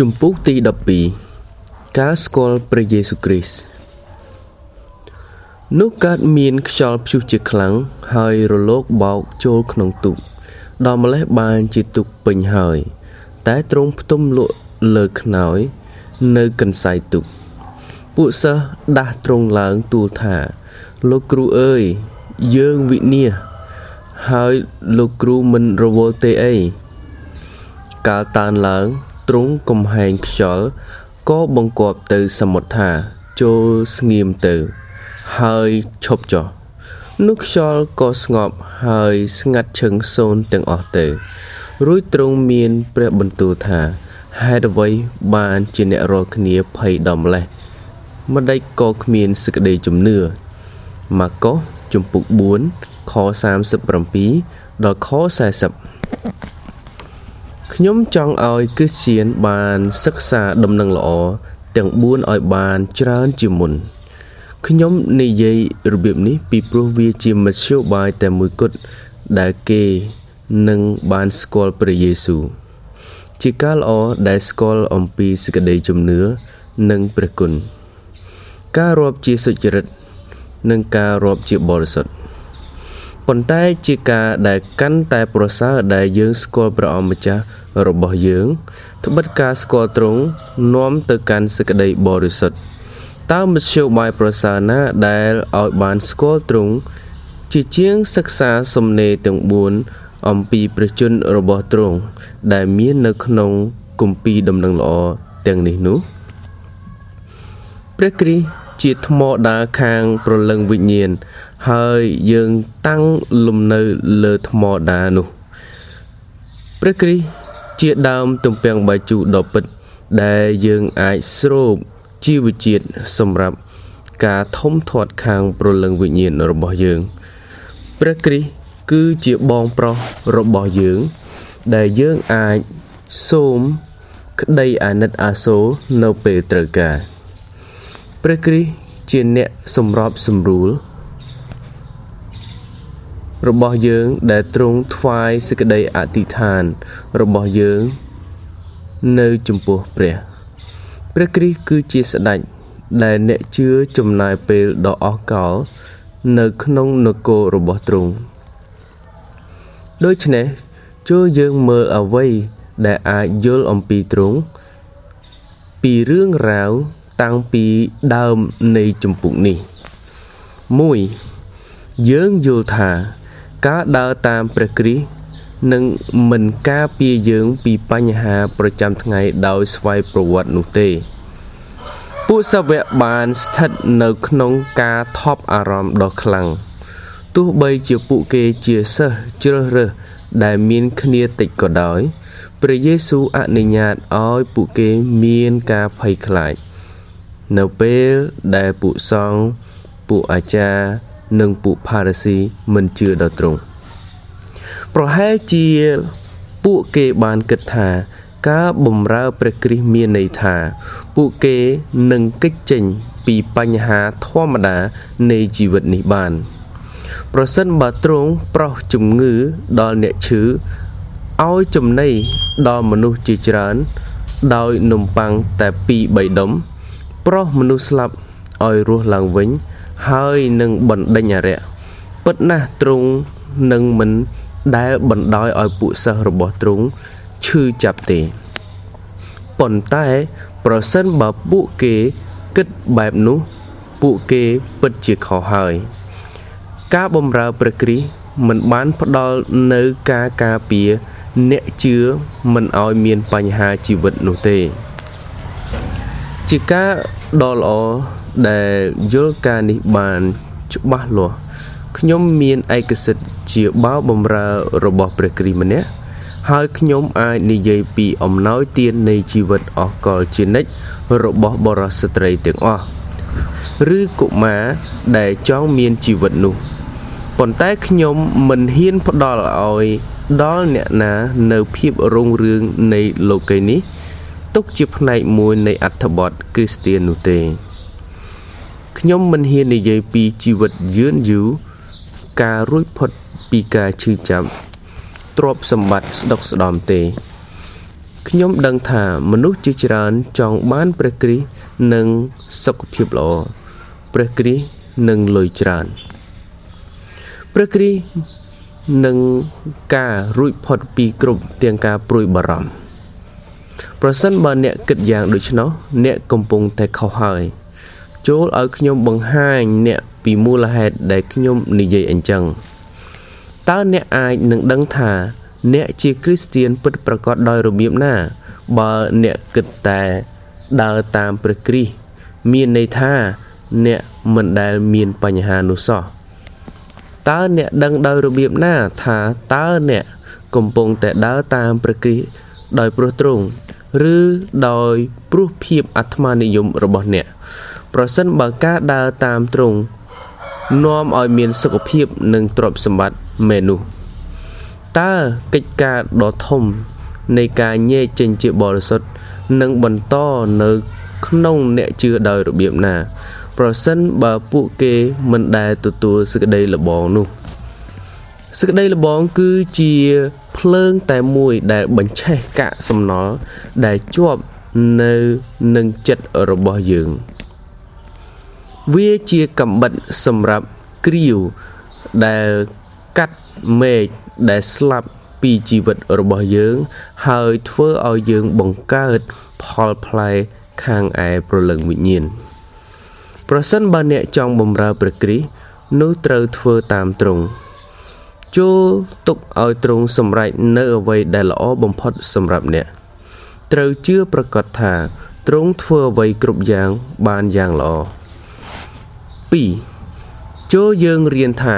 ជំពូកទី12ការស្គាល់ព្រះយេស៊ូវគ្រីស្ទនោះកើតមានខ្យល់ព្យុះជាខ្លាំងហើយរលកបោកចូលក្នុងទូកដល់ម្លេះបានជាទូកពេញហើយ តែទ្រង់ផ្ទុំលក់លើខ្នើយនៅកន្សែងទូកពួកសិស្សដាស់ទ្រង់ឡើងទូលថា លោកគ្រូអើយយើងវិនាសហើយលោកគ្រូមិនរវល់ទេអីកាលតានឡើង ទ្រង់កំហែងខ្យល់ក៏បង្គាប់ទៅសមុទ្រថាចូលស្ងៀមទៅ ហើយឈប់ចុះនោះខ្យល់ក៏ស្ងប់ហើយស្ងាត់ឈឹងសូន្យទាំងអស់ទៅ រួចទ្រង់មានព្រះបន្ទូលថាហេតុអ្វីបានជាអ្នករាល់គ្នាភ័យដល់ម្លេះម្ដេចក៏គ្មានសេចក្តីជំនឿម៉ាកុសជំពូក4ខ37ដល់ខ40 ខ្ញុំចង់ឲ្យគ្រីស្ទៀនបានសិក្សាដំណឹងល្អទាំង4ឲ្យបានច្រើនជាមុនខ្ញុំនិយាយរបៀបនេះពីព្រោះវាជាមធ្យោបាយតែមួយគត់ដែលគេនឹងបានស្គាល់ព្រះយេស៊ូវជាការល្អដែលស្គាល់អំពីសេចក្តីជំនឿនិងព្រះគុណការរាប់ជាសុចរិតនិងការរាប់ជាបរិសុទ្ធប៉ុន្តែជាការដែលកាន់តែប្រសើរដែលយើងស្គាល់ព្រះអង្គម្ចាស់ របស់យើងត្បិតការស្គាល់ទ្រង់នាំទៅកាន់សេចក្តីបរិសុទ្ធតើមធ្យោបាយប្រសើរណាដែលឲ្យបានស្គាល់ទ្រង់ជាជាងសិក្សាសំណេរទាំង4អំពីព្រះជន្មរបស់ទ្រង់ដែលមាននៅក្នុងគម្ពីរដំណឹងល្អទាំងនេះនោះព្រះគ្រីស្ទជាថ្មដាខាងប្រលឹងវិញ្ញាណហើយយើងតាំងលំនៅលើថ្មដានោះព្រះគ្រីស្ទ ជាដើមទំពាំងបាយជូរដ៏ពិត ដែលយើងអាចស្រូបជីវជាតិសម្រាប់ការធំធាត់ខាងប្រលឹងវិញ្ញាណរបស់យើងព្រះគ្រីស្ទគឺជាបងប្រុសរបស់យើង ដែលយើងអាចសូមក្តីអាណិតអាសូរនៅពេលត្រូវការព្រះគ្រីស្ទជាអ្នកសម្របសម្រួល របស់យើងដែលទ្រង់ថ្វាយសេចក្តីអធិដ្ឋាន របស់យើងនៅចំពោះព្រះព្រះគ្រីស្ទគឺជាស្ដេចដែលអ្នកជឿចំណាយពេលដ៏អស់កល នៅក្នុងនគររបស់ទ្រង់ដូច្នេះចូលយើងមើលអ្វីដែលអាចយល់អំពីទ្រង់ពីរឿងរ៉ាវតាំងពីដើមនៃចម្ពុះនេះ1យើងយល់ថា ការដើរតាមព្រះគ្រីស្ទនឹងមិនការពារយើងពីបញ្ហាប្រចាំថ្ងៃដោយស្វ័យប្រវត្តិនោះទេពួកសាវកបានស្ថិតនៅក្នុងការថប់អារម្មណ៍ដ៏ខ្លាំងទោះបីជាពួកគេជាសិស្សជ្រើសរើសដែលមានគ្នាតិចក៏ដោយព្រះយេស៊ូវអនុញ្ញាតឲ្យពួកគេមានការភ័យខ្លាចនៅពេលដែលពួកសង្ឃពួកអាចារ្យ និងពួកផារ៉ាស៊ីមិនជឿដល់ទ្រង់ប្រហែលជាពួកគេបានគិតថាការបំរើព្រះគ្រីស្ទមានន័យថា ពួកគេនឹងគេចចេញពីបញ្ហាធម្មតានៃជីវិតនេះបាន ប្រសិនបើទ្រង់ប្រោះជំងឺដល់អ្នកឈឺឲ្យចំណីដល់មនុស្សជាច្រើន ដោយនំប៉័ងតែ2 3ដុំប្រោះមនុស្សស្លាប់ឲ្យរស់ឡើងវិញ ហើយនឹងបណ្ដេញអរិយពិតណាស់ទ្រង់នឹងមិនដែលបណ្ដោយឲ្យពួកសិស្សរបស់ទ្រង់ឈឺចាប់ទេប៉ុន្តែប្រសិនបើពួកគេគិតបែបនោះពួកគេពិតជាខុសហើយ ការបំរើព្រះគ្រីស្ទមិនបានផ្ដល់នៅការការពារអ្នកជឿមិនឲ្យមានបញ្ហាជីវិតនោះទេ ជាការដ៏ល្អ ដែលយល់ការនេះបានច្បាស់លាស់ខ្ញុំមានឯកសិទ្ធិជាបាវបំរើរបស់ព្រះគ្រីស្ទម្នាក់ហើយខ្ញុំអាចនិយាយពីអំណោយទាននៃជីវិតអស់កលជានិច្ចរបស់បរិសុទ្ធស្ត្រីទាំងអស់ឬកុមារដែលចង់មានជីវិតនោះប៉ុន្តែខ្ញុំមិនហ៊ានផ្ដល់ឲ្យដល់អ្នកណានៅភាពរុងរឿងនៃលោកីនេះទុកជាផ្នែកមួយនៃអត្ថបទគ្រីស្ទាននោះទេ ខ្ញុំមិនហ៊ាននិយាយពីជីវិតយឺនយូរការរួចផុតពីការឈឺចាប់ទ្រព្យសម្បត្តិស្ដុកស្ដំទេខ្ញុំដឹងថាមនុស្សជាច្រើនចង់បានព្រះគ្រីស្ទនិងសុខភាពល្អព្រះគ្រីស្ទនិងលុយច្រើនព្រះគ្រីស្ទនឹងការរួចផុតពីគ្រប់ទាំងការព្រួយបារម្ភប្រសិនបើអ្នកគិតយ៉ាងដូច្នោះអ្នកកំពុងតែខុសហើយ ចូលឲ្យខ្ញុំបង្ហាញអ្នកពីមូលហេតុដែលខ្ញុំនិយាយអញ្ចឹងតើអ្នកអាចនឹងដឹងថា អ្នកជាគ្រីស្ទៀនពិតប្រាកដដោយរបៀបណា បើអ្នកគិតតែដើរតាមព្រះគ្រីស្ទមានន័យថា អ្នកមិនដែលមានបញ្ហានោះសោះតើអ្នកដឹងដោយរបៀបណាថាតើអ្នកកំពុងតែដើរតាមព្រះគ្រីស្ទដោយព្រោះទ្រង់ឬដោយព្រោះភាពអាត្មានិយមរបស់អ្នក ប្រសិនបើការដើរតាមទ្រង់នាំឲ្យមានសុខភាពនិងទ្រព្យសម្បត្តិមែននោះតើកិច្ចការដ៏ធំនៃការញែកចេញជាបរិសុទ្ធនឹងបន្តនៅក្នុងអ្នកជឿដោយរបៀបណា ប្រសិនបើពួកគេមិនដែលទទួលសេចក្តីលបងនោះសេចក្តីលបងគឺជាភ្លើងតែមួយដែលបញ្ឆេះកាកសំណល់ដែលជាប់នៅនឹងចិត្តរបស់យើង វាជាកំបិតសម្រាប់គ្រាវដែលកាត់មេឃដែលស្លាប់ពីជីវិតរបស់យើង ហើយធ្វើឲ្យយើងបង្កើតផលផ្លែខាងឯប្រលឹងវិញ្ញាណប្រសិនបើអ្នកចង់បំរើព្រះគ្រីស្ទនោះត្រូវធ្វើតាមទ្រង់ចូលទុកឲ្យទ្រង់សម្រេចនៅអ្វីដែលល្អបំផុតសម្រាប់អ្នកត្រូវជឿប្រកាសថាទ្រង់ធ្វើអ្វីគ្រប់យ៉ាងបានយ៉ាងល្អ 2ចូលយើងរៀនថា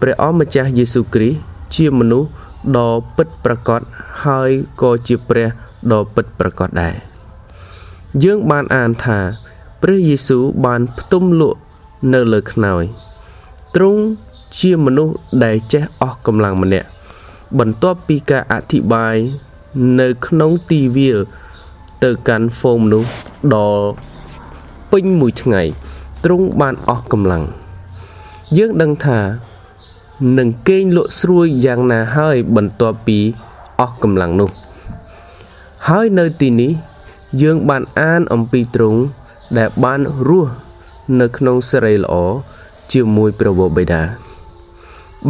ព្រះអម្ចាស់យេស៊ូវគ្រីស្ទជាមនុស្សដ៏ពិតប្រាកដហើយក៏ជាព្រះដ៏ពិតប្រាកដដែរយើងបានអានថា ព្រះយេស៊ូវបានផ្ទុំលក់នៅលើខ្នើយទ្រង់ជាមនុស្សដែលចេះអស់កម្លាំងម្នាក់បន្ទាប់ពីការអធិប្បាយនៅក្នុងទីវាលទៅកាន់ហ្វូមមនុស្សដ៏ពេញមួយថ្ងៃ ទ្រង់បានអស់កម្លាំងយើងដឹងថានឹងគេងលក់ស្រួយយ៉ាងណាហើយបន្ទាប់ពីអស់កម្លាំងនោះ ហើយនៅទីនេះ យើងបានអានអំពីទ្រង់ដែលបានរស់នៅក្នុងសេរីល្អជាមួយព្រះវរបិតា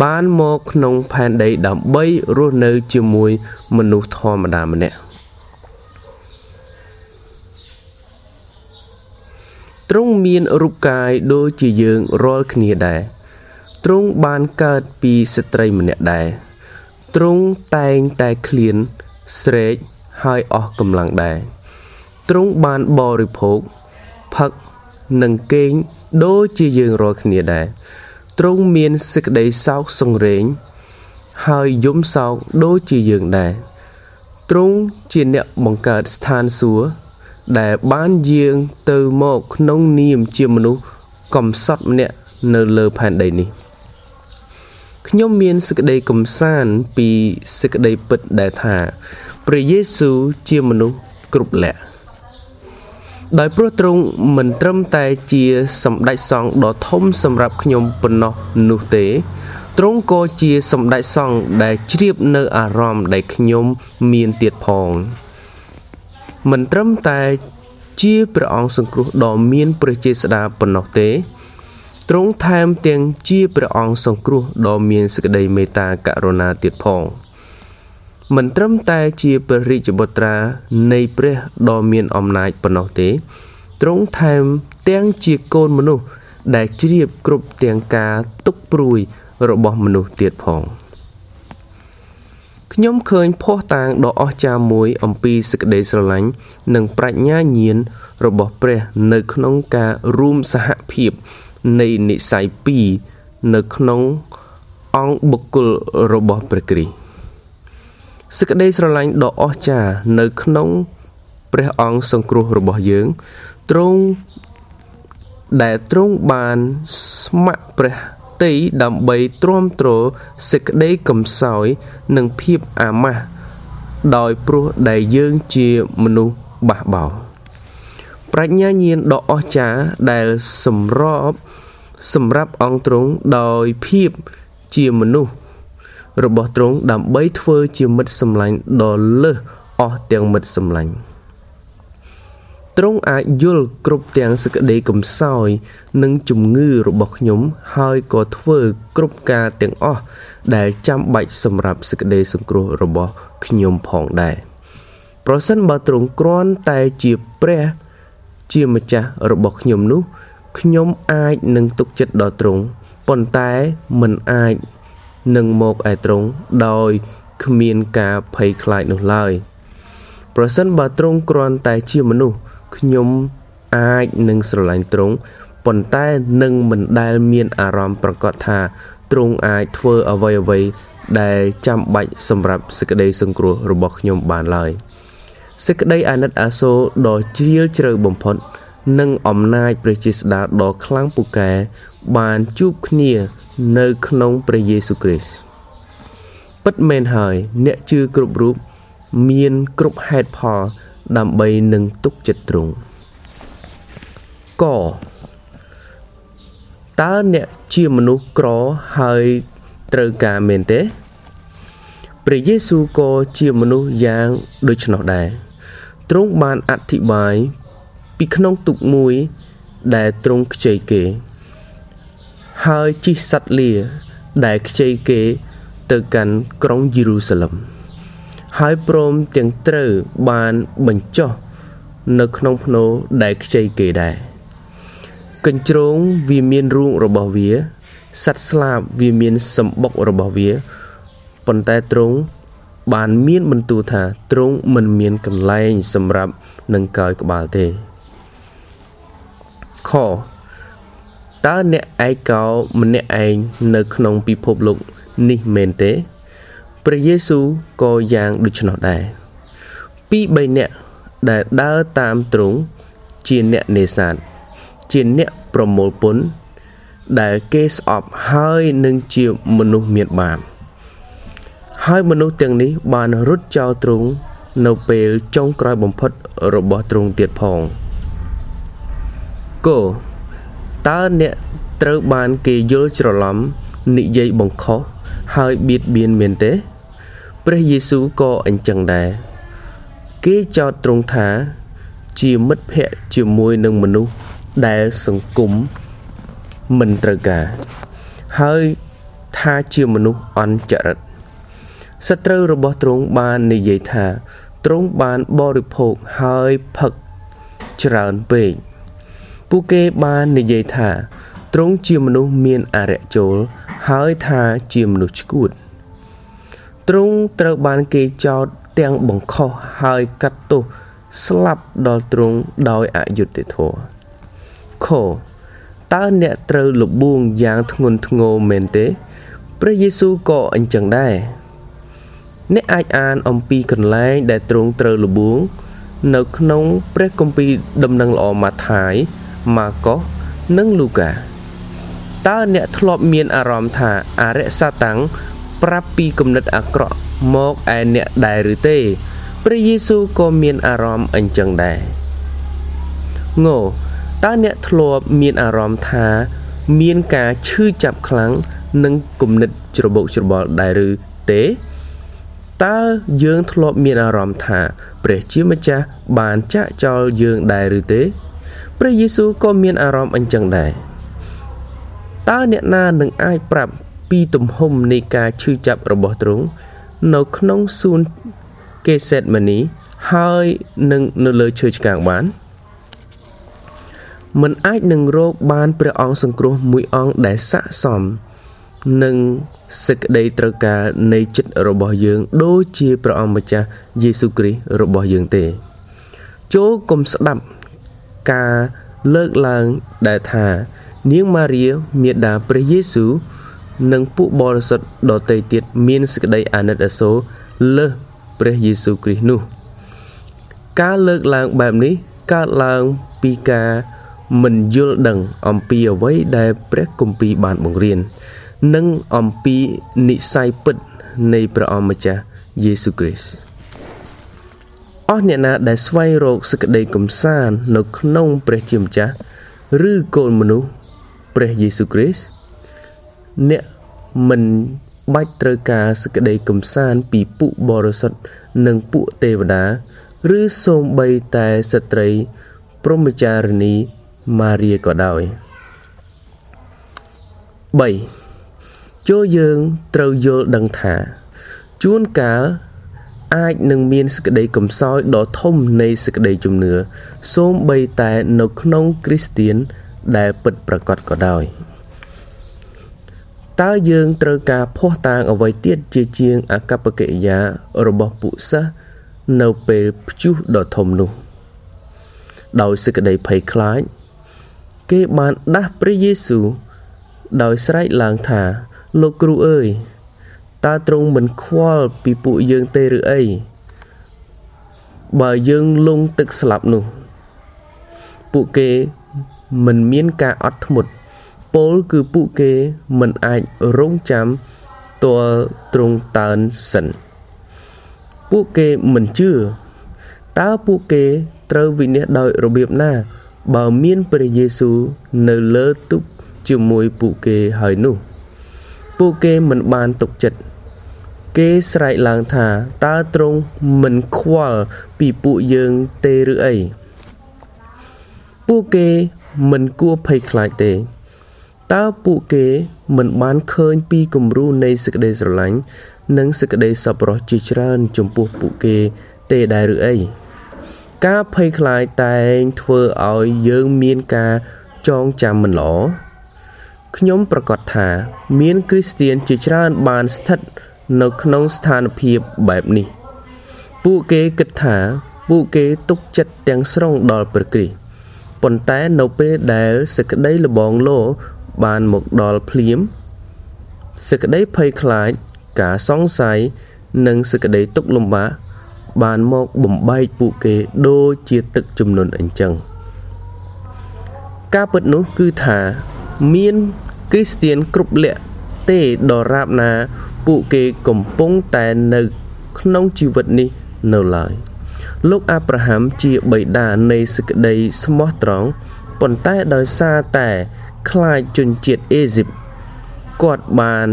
បានមកក្នុងផែនដីដើម្បីរស់នៅជាមួយមនុស្សធម្មតាម្នាក់ ទ្រង់មានរូបកាយដូចជាយើងរាល់គ្នាដែរទ្រង់បានកើតពីស្ត្រីម្នាក់ដែរទ្រង់តែងតែឃ្លានស្រែកហើយអស់កម្លាំងដែរទ្រង់បានបរិភោគផឹកនិងគេងដូចជាយើងរាល់គ្នាដែរទ្រង់មានសេចក្តីសោកសង្រេង ហើយយំសោកដូចជាយើងដែរទ្រង់ជាអ្នកបង្កើតស្ថានសួគ៌ ដែលបានយាងទៅមកក្នុងនាមជាមនុស្សកំសត់ម្នាក់នៅលើផែនដីនេះខ្ញុំមានសេចក្តីកំសាន្តពីសេចក្តីពិតដែលថាព្រះយេស៊ូវជាមនុស្សគ្រប់លក្ខដោយព្រោះទ្រង់មិនត្រឹមតែជាសម្ដេចសង្ឃដ៏ធំសម្រាប់ខ្ញុំប៉ុណ្ណោះនោះទេទ្រង់ក៏ជាសម្ដេចសង្ឃដែលជ្រាបនៅអារម្មណ៍ដែលខ្ញុំមានទៀតផង មិនត្រឹមតែជាព្រះអង្គសង្គ្រោះដ៏មានព្រះចេស្តាប៉ុណ្ណោះទេទ្រង់ថែមទាំងជាព្រះអង្គសង្គ្រោះដ៏មានសេចក្តីមេត្តាករុណាទៀតផងមិនត្រឹមតែជាព្រះរាជបុត្រានៃព្រះដ៏មានអំណាចប៉ុណ្ណោះទេទ្រង់ថែមទាំងជាកូនមនុស្សដែលជ្រាបគ្រប់ទាំងការទុកព្រួយរបស់មនុស្សទៀតផង ខ្ញុំឃើញភ័ស្តុតាងដ៏អស្ចារ្យមួយអំពីសេចក្តីស្រឡាញ់និងប្រាជ្ញាញាណរបស់ព្រះនៅក្នុងការរួមសហភាពនៃនិស័យ2នៅក្នុងអង្គបុគ្គលរបស់ព្រះគ្រីស្ទសេចក្តីស្រឡាញ់ដ៏អស្ចារ្យនៅក្នុងព្រះអង្គសង្គ្រោះរបស់យើងទ្រង់ដែលទ្រង់បានស្ម័គ្រព្រះ តីដើម្បីទ្រាំទ្រសេចក្តីកំសោយនិងភាពអាម៉ាស់ដោយព្រោះដែលយើងជាមនុស្សបះបោរប្រាជ្ញាញាណដ៏អស្ចារ្យដែលសម្របសម្រាប់អង្គទ្រង់ដោយភាពជាមនុស្សរបស់ទ្រង់ដើម្បីធ្វើជាមិត្តសម្លាញ់ដ៏លើសអស់ទាំងមិត្តសម្លាញ់ ទ្រង់អាចយល់គ្រប់ទាំងសក្តីកំសោយ និងជំងឺរបស់ខ្ញុំ ហើយក៏ធ្វើគ្រប់ការទាំងអស់ដែលចាំបាច់សម្រាប់សក្តីសង្គ្រោះរបស់ខ្ញុំផងដែរប្រសិនបើទ្រង់គ្រាន់តែជាព្រះ ជាម្ចាស់របស់ខ្ញុំនោះខ្ញុំអាចនឹងទុកចិត្តដល់ទ្រង់ប៉ុន្តែមិនអាចនឹងមកឯទ្រង់ដោយគ្មានការភ័យខ្លាចនោះឡើយប្រសិនបើទ្រង់គ្រាន់តែជាមនុស្ស ខ្ញុំអាចនឹងស្រឡាញ់ទ្រង់ប៉ុន្តែនឹងមិនដែលមានអារម្មណ៍ប្រកបថាទ្រង់អាចធ្វើអ្វីអ្វីដែលចាំបាច់សម្រាប់សេចក្តីសង្គ្រោះរបស់ខ្ញុំបានឡើយសេចក្តីអាណិតអាសូរដ៏ជ្រាលជ្រៅបំផុត និងអំណាចព្រះជាស្ដេចដ៏ខ្លាំងពូកែបានជួបគ្នានៅក្នុងព្រះយេស៊ូវគ្រីស្ទពិតមែនហើយអ្នកជឿគ្រប់រូបមានគ្រប់ហេតុផល ដើម្បីនឹងទុកចិត្តទ្រង់កតើអ្នកជាមនុស្សក្រហើយត្រូវការមែនទេព្រះយេស៊ូវក៏ជាមនុស្សយ៉ាងដូច្នោះដែរទ្រង់បានអធិប្បាយពីក្នុងទុកមួយដែលទ្រង់ខ្ចីគេ ហើយជិះសត្វលាដែលខ្ចីគេទៅកាន់ក្រុងយេរូសាឡឹម ហើយព្រមទាំងត្រូវបានបញ្ចុះនៅក្នុងភ្នោដែលខ្ចីគេដែរកញ្ជ្រោងវាមានរូងរបស់វាសត្វស្លាបវាមានសម្បុករបស់វាប៉ុន្តែទ្រង់បានមានបន្ទូលថាទ្រង់មិនមានកន្លែងសម្រាប់នឹងកោយក្បាលទេខតើអ្នកឯកោម្នាក់ឯងនៅក្នុងពិភពលោកនេះមែនទេ ព្រះយេស៊ូវក៏យ៉ាងដូច្នោះដែរពី3នាក់ដែលដើរតាមទ្រង់ជាអ្នកនេសាទជាអ្នកប្រមូលពន្ធដែលគេស្អប់ហើយនឹងជាមនុស្សមានបាបហើយមនុស្សទាំងនេះបានរត់ចោលទ្រង់នៅពេលចុងក្រោយបំផុតរបស់ទ្រង់ទៀតផងគោតើអ្នកត្រូវបានគេយល់ច្រឡំនិយាយបង្ខុសហើយបៀតបៀនមែនទេ ព្រះយេស៊ូវក៏អញ្ចឹងដែរគេចោទទ្រង់ថា ជាមិត្តភ័ក្តិជាមួយនឹងមនុស្សដែលសង្គមមិនត្រូវការ ហើយថាជាមនុស្សអន់ចរិតសត្រូវរបស់ទ្រង់បាននិយាយថាទ្រង់បានបរិភោគហើយផឹកច្រើនពេកពួកគេបាននិយាយថាទ្រង់ជាមនុស្សមានអរិយចូល ហើយថាជាមនុស្សឈួត ទ្រង់ត្រូវបានគេចោទទាំងបង្ខុសហើយកាត់ទោសស្លាប់ដល់ទ្រង់ដោយអយុត្តិធម៌ខតើអ្នកត្រូវលបួងយ៉ាងធ្ងន់ធ្ងរមែនទេព្រះយេស៊ូវក៏អញ្ចឹងដែរអ្នកអាចអានអំពីកន្លែងដែលទ្រង់ត្រូវលបួង នៅក្នុងព្រះគម្ពីរដំណឹងល្អម៉ាថាយម៉ាកុសនិងលូកាតើអ្នកធ្លាប់មានអារម្មណ៍ថាអរិយសាតាំង ប្រាប់ពីគំនិតអាក្រក់មកឯអ្នកដែរឬទេព្រះយេស៊ូវក៏មានអារម្មណ៍អញ្ចឹងដែរងោតើអ្នកធ្លាប់មានអារម្មណ៍ថាមានការឈឺចាប់ខ្លាំងនឹងគំនិតច្របូកច្របល់ដែរឬទេតើយើងធ្លាប់មានអារម្មណ៍ថា ព្រះជាម្ចាស់បានចាក់ចោលយើងដែរឬទេព្រះយេស៊ូវក៏មានអារម្មណ៍អញ្ចឹងដែរតើអ្នកណានឹងអាចប្រាប់ ពីទំហំនៃការឈឺចាប់របស់ទ្រង់នៅក្នុងសួនកេសេតម៉ានីហើយនឹងនៅលើឈើឆ្កាងបានមិនអាចនឹងរកបានព្រះអង្គសង្គ្រោះមួយអង្គដែលស័ក្តិសមនឹងសេចក្តីត្រូវការនៃចិត្តរបស់យើងដូចជាព្រះអង្គម្ចាស់យេស៊ូវគ្រីស្ទរបស់យើងទេ ចូលកុំស្ដាប់ការលើកឡើងដែលថា នាងម៉ារីមាតាព្រះយេស៊ូវ និងពួកបរិសុទ្ធដទៃទៀតមានសេចក្តីអាណិតអាសូរលើសព្រះយេស៊ូវគ្រីស្ទនោះ ការលើកឡើងបែបនេះកើតឡើងពីការមិនយល់ដឹងអំពីអ្វីដែលព្រះគម្ពីរបានបង្រៀន និងអំពីនិស័យពិតនៃព្រះអង្គម្ចាស់យេស៊ូវគ្រីស្ទអស់អ្នកណាដែលស្វែងរកសេចក្តីកំសាន្តនៅក្នុងព្រះជាម្ចាស់ឬកូនមនុស្សព្រះយេស៊ូវគ្រីស្ទ អ្នកមិនបាច់ត្រូវការសេចក្តីកំសាន្តពីពួកបរិសុទ្ធនិងពួកទេវតា ឬសូម្បីតែស្ត្រីព្រហ្មចារិនីម៉ារីក៏ដោយ3ចូលយើងត្រូវយល់ដឹងថា ជួនកាលអាចនឹងមានសេចក្តីកំសោយដ៏ធំនៃសេចក្តីជំនឿសូម្បីតែនៅក្នុងគ្រីស្ទៀនដែលពិតប្រាកដក៏ដោយ តើយើងត្រូវការភ័ស្តុតាងអ្វីទៀតជាជាងអកប្បកិរិយារបស់ពួកសិស្សនៅពេលព្យុះដ៏ធំនោះ ដោយសេចក្តីភ័យខ្លាច គេបានដាស់ព្រះយេស៊ូវដោយស្រែកឡើងថា លោកគ្រូអើយតើទ្រង់មិនខ្វល់ពីពួកយើងទេឬអីបើយើងលងទឹកស្លាប់នោះ ពួកគេមិនមានការអត់ធ្មត់ ពលគឺពួកគេមិនអាចរងចាំទាល់ទ្រង់តើនសិនពួកគេមិនជឿតើពួកគេត្រូវវិនិច្ឆ័យដោយរបៀបណា បើមានព្រះយេស៊ូវនៅលើទុកជាមួយពួកគេហើយនោះ ពួកគេមិនបានទុកចិត្តគេស្រែកឡើងថាតើទ្រង់មិនខ្វល់ពីពួកយើងទេឬអីពួកគេមិនគួរភ័យខ្លាចទេ តើពួកគេមិនបានឃើញពីគំរូនៃសេចក្តីស្រឡាញ់និងសេចក្តីសប្បុរសជាច្រើន ចំពោះពួកគេទេដែរឬអីការភ័យខ្លាចតែងធ្វើឲ្យយើងមានការចងចាំមិនល្អខ្ញុំប្រកាសថា មានគ្រីស្ទៀនជាច្រើនបានស្ថិតនៅក្នុងស្ថានភាពបែបនេះ ពួកគេគិតថាពួកគេទុកចិត្តទាំងស្រុងដល់ព្រះគ្រីស្ទប៉ុន្តែនៅពេលដែលសេចក្តីលបងលោ បានមកដល់ភ្លាមសេចក្តីភ័យខ្លាច ការសង្ស័យនិងសេចក្តីទុក្ខលំបាកបានមកបំបែកពួកគេដូចជាទឹកជំនន់អញ្ចឹងការពិតនោះគឺថាមានគ្រីស្ទៀនគ្រប់លក្ខទេដរាបណាពួកគេកំពុងតែនៅ ក្នុងជីវិតនេះនៅឡើយលោកអាប់រ៉ាហាំជាបិតានៃសេចក្តីស្មោះត្រង់ប៉ុន្តែដោយសារតែ ខ្លាចជនជាតិអេស៊ីបគាត់បាន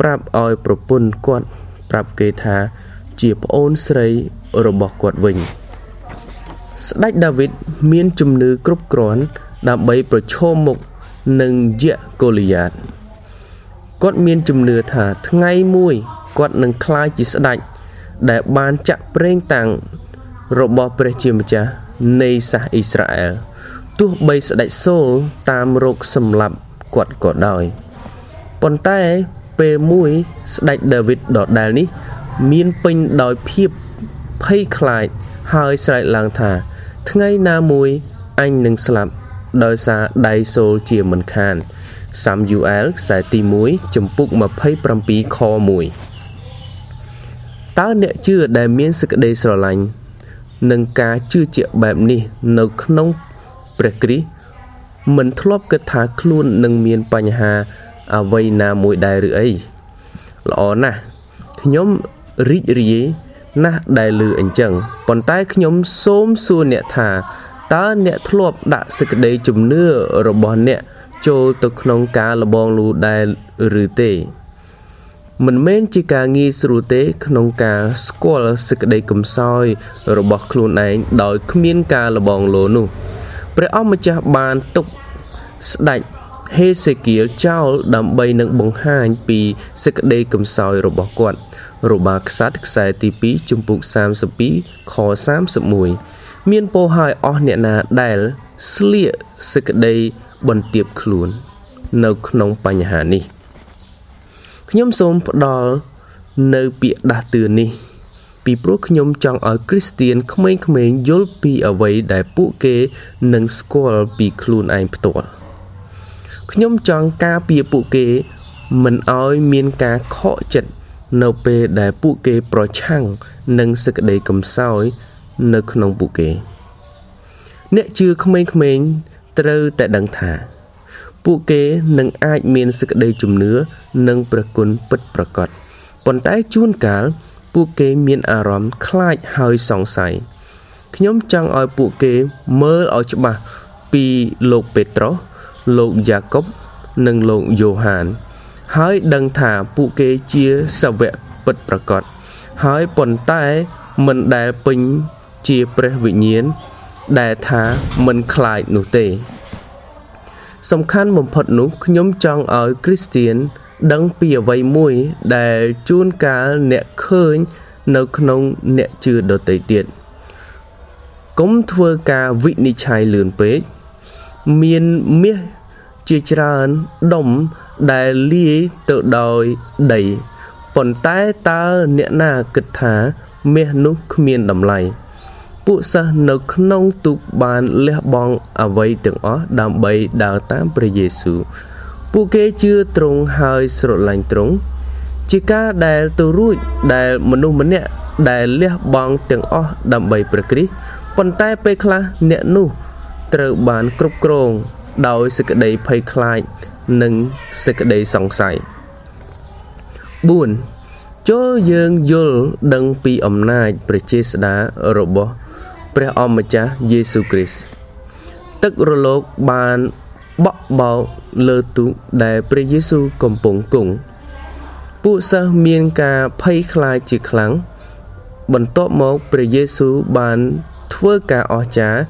ប្រាប់ឲ្យប្រពន្ធគាត់ប្រាប់គេថាជាប្អូនស្រីរបស់គាត់វិញ ស្ដេចដាវីតមានជំនឿគ្រប់គ្រាន់ដើម្បីប្រឈមមុខនឹងយៈកូលីយ៉ាតគាត់មានជំនឿថាថ្ងៃមួយគាត់នឹងក្លាយជាស្ដេចដែលបានចាក់ប្រេងតាំងរបស់ព្រះជាម្ចាស់នៃសាសអ៊ីស្រាអែល ទោះបីស្ដេចសូលតាមរោគសម្លាប់គាត់ក៏ដោយប៉ុន្តែពេលមួយស្ដេចដាវីតដដែលនេះ មានពេញដោយភាពភ័យខ្លាចហើយស្រែកឡើងថា ថ្ងៃណាមួយអញនឹងស្លាប់ដោយសារដៃសូលជាមិនខានសាំយូអែលខ្សែទី1ចំពុក27ខ1តើអ្នកជឿដែលមានសេចក្តីស្រឡាញ់នឹងការជឿជាក់បែបនេះ នៅក្នុង ព្រះគ្រីស្ទមិនធ្លាប់គិតថាខ្លួននឹងមានបញ្ហាអ្វីណាមួយដែរឬអីល្អណាស់ខ្ញុំរីករាយណាស់ដែលឮអញ្ចឹងប៉ុន្តែខ្ញុំសូមសួរអ្នកថាតើអ្នកធ្លាប់ដាក់សេចក្តីជំនឿរបស់អ្នកចូលទៅក្នុងការលបងលូដែលឬទេមិនមែនជាការងាយស្រួលទេក្នុងការស្គាល់សេចក្តីកំសោយរបស់ខ្លួនឯងដោយគ្មានការលបងលោនោះ ព្រះអង្គម្ចាស់បានទុកស្ដេចហេសេគៀលចោលដើម្បីនឹងបង្ហាញពីសេចក្តីកំសោយរបស់គាត់របាខ្សាត់ខ្សែទី2ជំពូក32ខ31មានពោលឲ្យអស់អ្នកណាដែលស្លៀកសេចក្តីបន្ទាបខ្លួន នៅក្នុងបញ្ហានេះខ្ញុំសូមផ្ដល់នៅពាក្យដាស់តឿននេះ ពីព្រោះខ្ញុំចង់ឲ្យគ្រីស្ទៀនក្មេងៗយល់ពីអ្វីដែលពួកគេនឹងស្គាល់ពីខ្លួនឯងផ្ទាល់ខ្ញុំចង់ការពារពួកគេមិនឲ្យមានការខកចិត្តនៅពេលដែលពួកគេប្រឆាំងនឹងសេចក្តីកំសោយនៅក្នុងពួកគេ អ្នកជឿក្មេងៗត្រូវតែដឹងថា ពួកគេនឹងអាចមានសេចក្តីជំនឿនិងព្រះគុណពិតប្រាកដប៉ុន្តែជួនកាល ពួកគេមានអារម្មណ៍ខ្លាចហើយសង្ស័យខ្ញុំចង់ឲ្យពួកគេមើលឲ្យច្បាស់ពីលោកពេត្រុសលោកយ៉ាកុបនិងលោកយ៉ូហាន ហើយដឹងថាពួកគេជាសាវកពិតប្រាកដហើយប៉ុន្តែមិនដែលពេញជាព្រះវិញ្ញាណដែលថាមិនខ្លាចនោះទេ សំខាន់បំផុតនោះខ្ញុំចង់ឲ្យគ្រីស្ទៀន ដឹងពីអ្វីមួយដែលជួនកាលអ្នកឃើញនៅក្នុងអ្នកជឿដទៃទៀតកុំធ្វើការវិនិច្ឆ័យលឿនពេកមានមាសជាច្រើនដុំដែលលាយទៅដោយដីប៉ុន្តែតើអ្នកណាគិតថាមាសនោះគ្មានតម្លៃពួកសិស្សនៅក្នុងទូកបានលះបង់អ្វីទាំងអស់ដើម្បីដើរតាមព្រះយេស៊ូវ ពួកគេជឿត្រង់ហើយស្រឡាញ់ត្រង់ជាការដែលទៅរួចដែលមនុស្សម្នាក់ដែលលះបង់ទាំងអស់ដើម្បីព្រះគ្រីស្ទប៉ុន្តែពេលខ្លះអ្នកនោះត្រូវបានគ្រប់គ្រងដោយសេចក្តីភ័យខ្លាចនិងសេចក្តីសង្ស័យ4ចូលយើងយល់ដឹងពីអំណាចព្រះចេស្តារបស់ព្រះអម្ចាស់យេស៊ូវគ្រីស្ទទឹករលកបាន បក់បោកលើទូកដែលព្រះយេស៊ូវកំពុងគង់ពួកសិស្សមានការភ័យខ្លាចជាខ្លាំងបន្ទាប់មកព្រះយេស៊ូវបានធ្វើការអស្ចារ្យ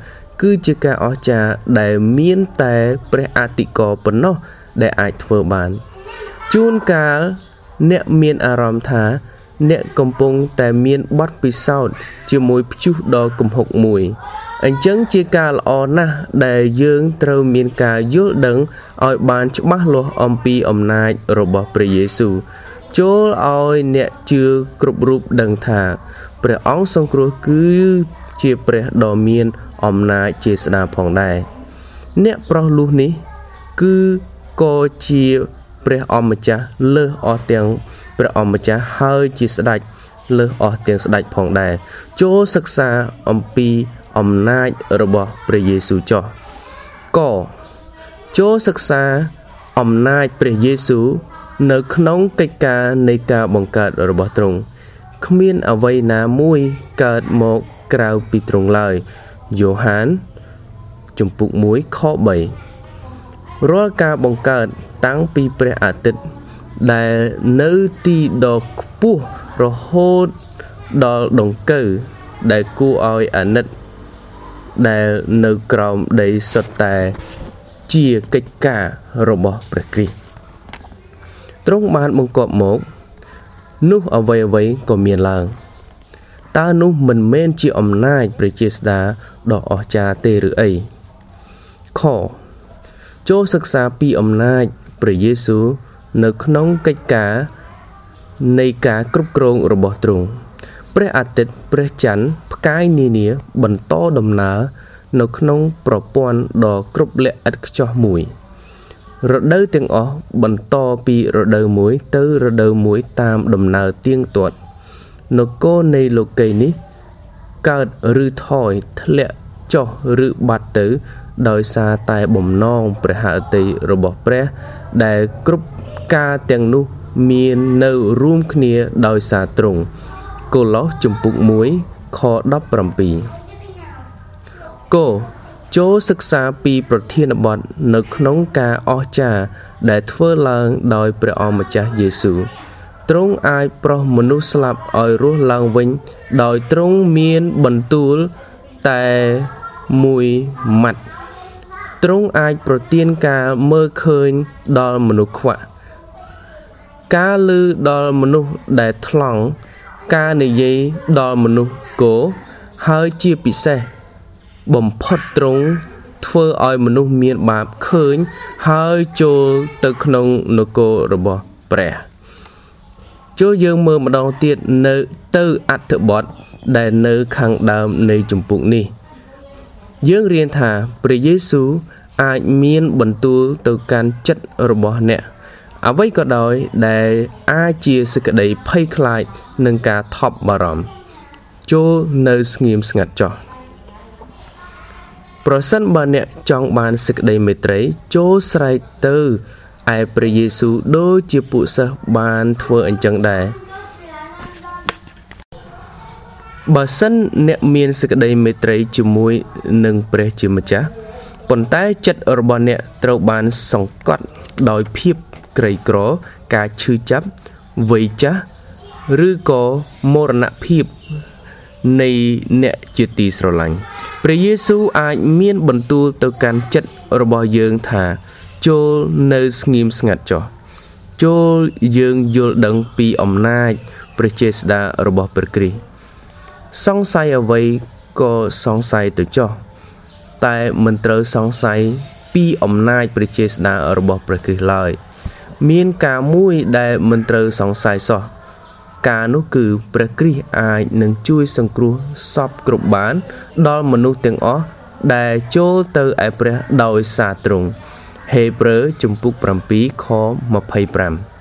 គឺជាការអស្ចារ្យដែលមានតែព្រះអតិកោប៉ុណ្ណោះដែលអាចធ្វើបានជួនកាលអ្នកមានអារម្មណ៍ថា អ្នកកំពុងតែមានបទពិសោធន៍ជាមួយព្យុះដ៏គំហុកមួយ អញ្ចឹងជាការល្អណាស់ដែលយើងត្រូវមានការយល់ដឹងឲ្យបានច្បាស់លាស់អំពីអំណាចរបស់ព្រះយេស៊ូវចូលឲ្យអ្នកជឿគ្រប់រូបដឹងថាព្រះអង្គសង្គ្រោះគឺជាព្រះដ៏មានអំណាចជាស្ដាផងដែរអ្នកប្រុសលុះនេះ គឺក៏ជាព្រះអម្ចាស់លើសអស់ទាំងព្រះអម្ចាស់ហើយជាស្ដេចលើសអស់ទាំងស្ដេចផងដែរចូលសិក្សាអំពី អំណាចរបស់ព្រះយេស៊ូវចោះកចូលសិក្សាអំណាចព្រះយេស៊ូវនៅក្នុងកិច្ចការនៃការបង្កើតរបស់ទ្រង់គ្មានអ្វីណាមួយកើតមកក្រៅពីទ្រង់ឡើយយ៉ូហានជំពូក1ខ3រាល់ការបង្កើតតាំងពីព្រះអាទិត្យដែលនៅទីដ៏ខ្ពស់រហូតដល់ដង្កូវដែលគួរឲ្យអាណិត ដែលនៅក្រោមដីសុទ្ធតែជាកិច្ចការរបស់ព្រះគ្រីស្ទទ្រង់បានបង្គាប់មកនោះអ្វីអ្វីក៏មានឡើងតើនោះមិនមែនជាអំណាចព្រះជាស្តាដ៏អស្ចារ្យទេឬអីខចូលសិក្សាពីអំណាចព្រះយេស៊ូវនៅក្នុងកិច្ចការនៃការគ្រប់គ្រងរបស់ទ្រង់ ព្រះអាទិត្យព្រះច័ន្ទផ្កាយនានាបន្តដំណើរនៅក្នុងប្រព័ន្ធដ៏គ្រប់លក្ខឥតខ្ចោះមួយរដូវទាំងអស់បន្តពីរដូវមួយទៅរដូវមួយតាមដំណើរទៀងទាត់នគរនៃលោកីនេះកើតឬថយធ្លាក់ចុះឬបាត់ទៅដោយសារតែបំណងព្រះហឫទ័យរបស់ព្រះ ដែលគ្រប់ការទាំងនោះមាននៅរួមគ្នាដោយសារទ្រង់ កូឡូសជំពូក1ខ17កចូលសិក្សាពីប្រធានបទនៅក្នុងការអស្ចារ្យដែលធ្វើឡើងដោយព្រះអម្ចាស់យេស៊ូវទ្រង់អាចប្រោះមនុស្សស្លាប់ឲ្យរស់ឡើងវិញ ដោយទ្រង់មានបន្ទូលតែមួយម៉ាត់ទ្រង់អាចប្រទានការមើលឃើញដល់មនុស្សខ្វាក់ការលឺដល់មនុស្សដែលថ្លង់ ការនិយាយដល់មនុស្សគោហើយជាពិសេស បំផុតទ្រង់ធ្វើឲ្យមនុស្សមានបាបឃើញ ហើយចូលទៅក្នុងនគររបស់ព្រះចូលយើងមើលម្ដងទៀតនៅទៅអត្ថបទដែលនៅខាងដើមនៃជំពូកនេះ យើងរៀនថាព្រះយេស៊ូវអាចមានបន្ទូលទៅកាន់ចិត្តរបស់អ្នក អ្វីក៏ដោយដែលអាចជាសេចក្តីភ័យខ្លាចនឹងការថប់បារម្ភចូលនៅស្ងៀមស្ងាត់ចោះប្រសិនបើអ្នកចង់បានសេចក្តីមេត្រី ចូលស្រែកទៅឯព្រះយេស៊ូវដូចជាពួកសិស្សបានធ្វើអញ្ចឹងដែរបើសិនអ្នកមានសេចក្តីមេត្រីជាមួយនឹងព្រះជាម្ចាស់ប៉ុន្តែចិត្តរបស់អ្នកត្រូវបានសង្កត់ដោយភាព ក្រីក្រ ការឈឺចាប់វ័យចាស់ឬក៏មរណភាពនៃអ្នកជាទីស្រឡាញ់ព្រះយេស៊ូវអាចមានបន្ទូលទៅកាន់ចិត្តរបស់យើងថាចូលនៅស្ងៀមស្ងាត់ចុះចូលយើងយល់ដឹងពីអំណាចព្រះចេស្តារបស់ព្រះគ្រីស្ទសង្ស័យអ្វីក៏សង្ស័យទៅចុះតែមិនត្រូវសង្ស័យពីអំណាចព្រះចេស្តារបស់ព្រះគ្រីស្ទឡើយ មានការមួយដែលមិនត្រូវសង្ស័យសោះការនោះគឺព្រះគ្រីស្ទអាចនឹងជួយសង្គ្រោះសពគ្រប់បាន ដល់មនុស្សទាំងអស់ដែលចូលទៅឯព្រះដោយសារទ្រង់ហេព្រើរជំពូក7ខ25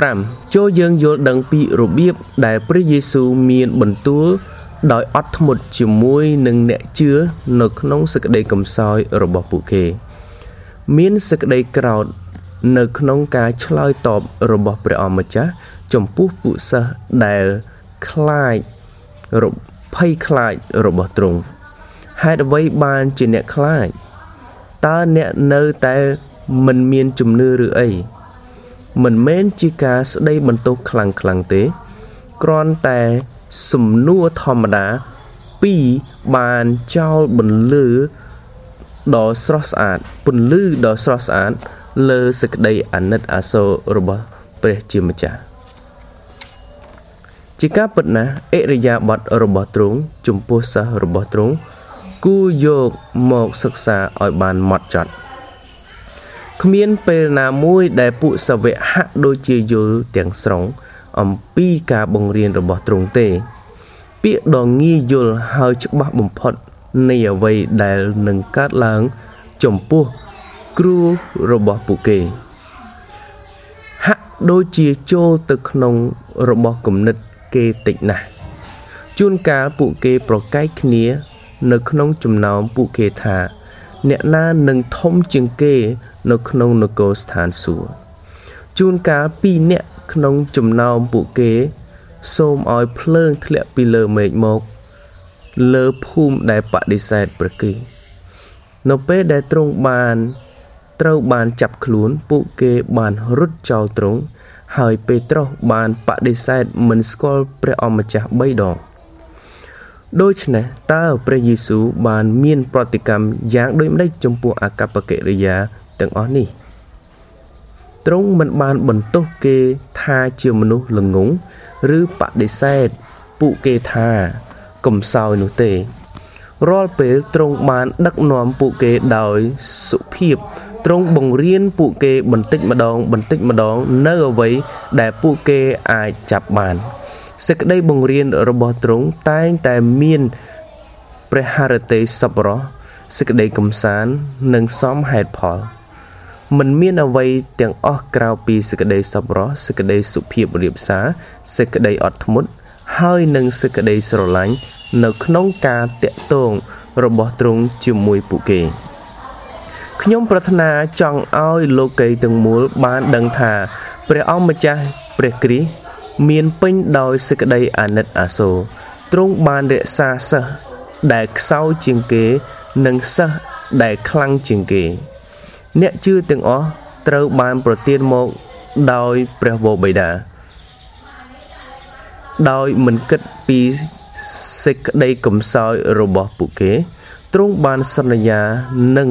5ចូលយើងយល់ដឹងពីរបៀបដែលព្រះយេស៊ូវមានបន្ទូលដោយអត់ធ្មត់ជាមួយនឹងអ្នកជឿនៅក្នុងសេចក្តីកំសោយរបស់ពួកគេ មានសេចក្តីក្រោធនៅក្នុងការឆ្លើយតបរបស់ព្រះអម្ចាស់ចំពោះពួកសិស្សដែលខ្លាចរភ័យខ្លាចរបស់ទ្រង់ហេតុអ្វីបានជាអ្នកខ្លាចតើអ្នកនៅតែមិនមានជំនឿឬអីមិនមែនជាការស្ដីបន្ទោសខ្លាំងខ្លាំងទេគ្រាន់តែសំណួរធម្មតាពីរបានចោលបន្លឺ ដ៏ស្រស់ស្អាតពន្លឺដ៏ស្រស់ស្អាតលើសេចក្តីអាណិតអាសូររបស់ព្រះជាម្ចាស់ជាការពិតណាស់អិរិយាបថរបស់ទ្រង់ចំពោះសិស្សរបស់ទ្រង់គួរយកមកសិក្សាឲ្យបានម៉ត់ចត់គ្មានពេលណាមួយដែលពួកសាវកហាក់ដូចជាយល់ទាំងស្រុងអំពីការបង្រៀនរបស់ទ្រង់ទេ ពាក្យដ៏ងាយយល់ហើយច្បាស់បំផុត នៃអ្វីដែលនឹងកើតឡើងចំពោះគ្រូរបស់ពួកគេហាក់ដូចជាចូលទៅក្នុងរបស់គំនិតគេតិចណាស់ជួនកាលពួកគេប្រកែកគ្នា នៅក្នុងចំណោមពួកគេថា អ្នកណានឹងធំជាងគេនៅក្នុងនគរស្ថានសួគ៌ជួនកាលពីរអ្នកក្នុងចំណោមពួកគេ សូមឲ្យភ្លើងធ្លាក់ពីលើមេឃមក លើភូមិដែលបដិសេធព្រះគ្រីស្ទនៅពេលដែលទ្រង់បានត្រូវបានចាប់ខ្លួនពួកគេបានរត់ចោលទ្រង់ហើយពេត្រុសបានបដិសេធមិនស្គាល់ព្រះអម្ចាស់3ដងដូច្នេះតើព្រះយេស៊ូវបានមានប្រតិកម្មយ៉ាងដូចម្តេចចំពោះអកប្បកិរិយាទាំងអស់នេះទ្រង់មិនបានបន្ទោសគេថាជាមនុស្សល្ងងឬបដិសេធពួកគេថា កំសោយនោះទេរាល់ពេលទ្រង់បានដឹកនាំពួកគេដោយសុភាពទ្រង់បង្រៀនពួកគេបន្តិចម្ដង បន្តិចម្ដង នៅអ្វីដែលពួកគេអាចចាប់បានសេចក្តីបង្រៀនរបស់ទ្រង់តែងតែមានព្រះハរតីសប្បុរសសេចក្តីកំសាន្តនិងសមហេតុផលមិនមានអ្វីទាំងអស់ក្រៅពីសេចក្តីសប្បុរសសេចក្តីសុភាពរៀបសារសេចក្តីអត់ធ្មត់ហើយនិងសេចក្តីស្រឡាញ់ នៅក្នុងការតាក់ទងរបស់ទ្រង់ជាមួយពួកគេខ្ញុំប្រាថ្នាចង់ឲ្យលោកីទាំងមូលបានដឹងថា ព្រះអង្គម្ចាស់ព្រះគ្រីស្ទមានពេញដោយសេចក្តីអាណិតអាសូរទ្រង់បានរក្សាសិស្សដែលខ្សោយជាងគេនិងសិស្សដែលខ្លាំងជាងគេ អ្នកជឿទាំងអស់ត្រូវបានប្រទានមកដោយព្រះវរបិតាដោយមិនគិតពី សេចក្តីកំសោយរបស់ពួកគេទ្រង់បានសន្យានឹង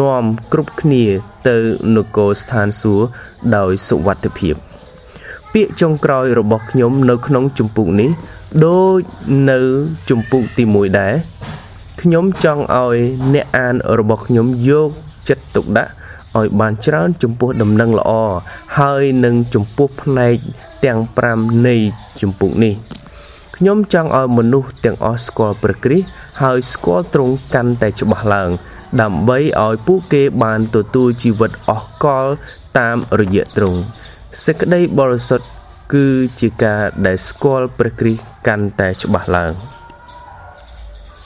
នាំគ្រប់គ្នាទៅនគរស្ថានសួគ៌ដោយសុវត្ថិភាព ពាក្យចុងក្រោយរបស់ខ្ញុំនៅក្នុងជំពូកនេះដូចនៅជំពូកទី1ដែរខ្ញុំចង់ឲ្យអ្នកអានរបស់ខ្ញុំយកចិត្តទុកដាក់ឲ្យបានច្រើនចំពោះដំណឹងល្អហើយនឹងចំពោះផ្នែកទាំង5នៃជំពូកនេះ ខ្ញុំចង់ឲ្យមនុស្សទាំងអស់ស្គាល់ព្រះគ្រីស្ទហើយស្គាល់ទ្រង់កាន់តែច្បាស់ឡើង ដើម្បីឲ្យពួកគេបានទទួលជីវិតអស់កលតាមរយៈទ្រង់សេចក្តីបរិសុទ្ធគឺជាការដែលស្គាល់ព្រះគ្រីស្ទកាន់តែច្បាស់ឡើង។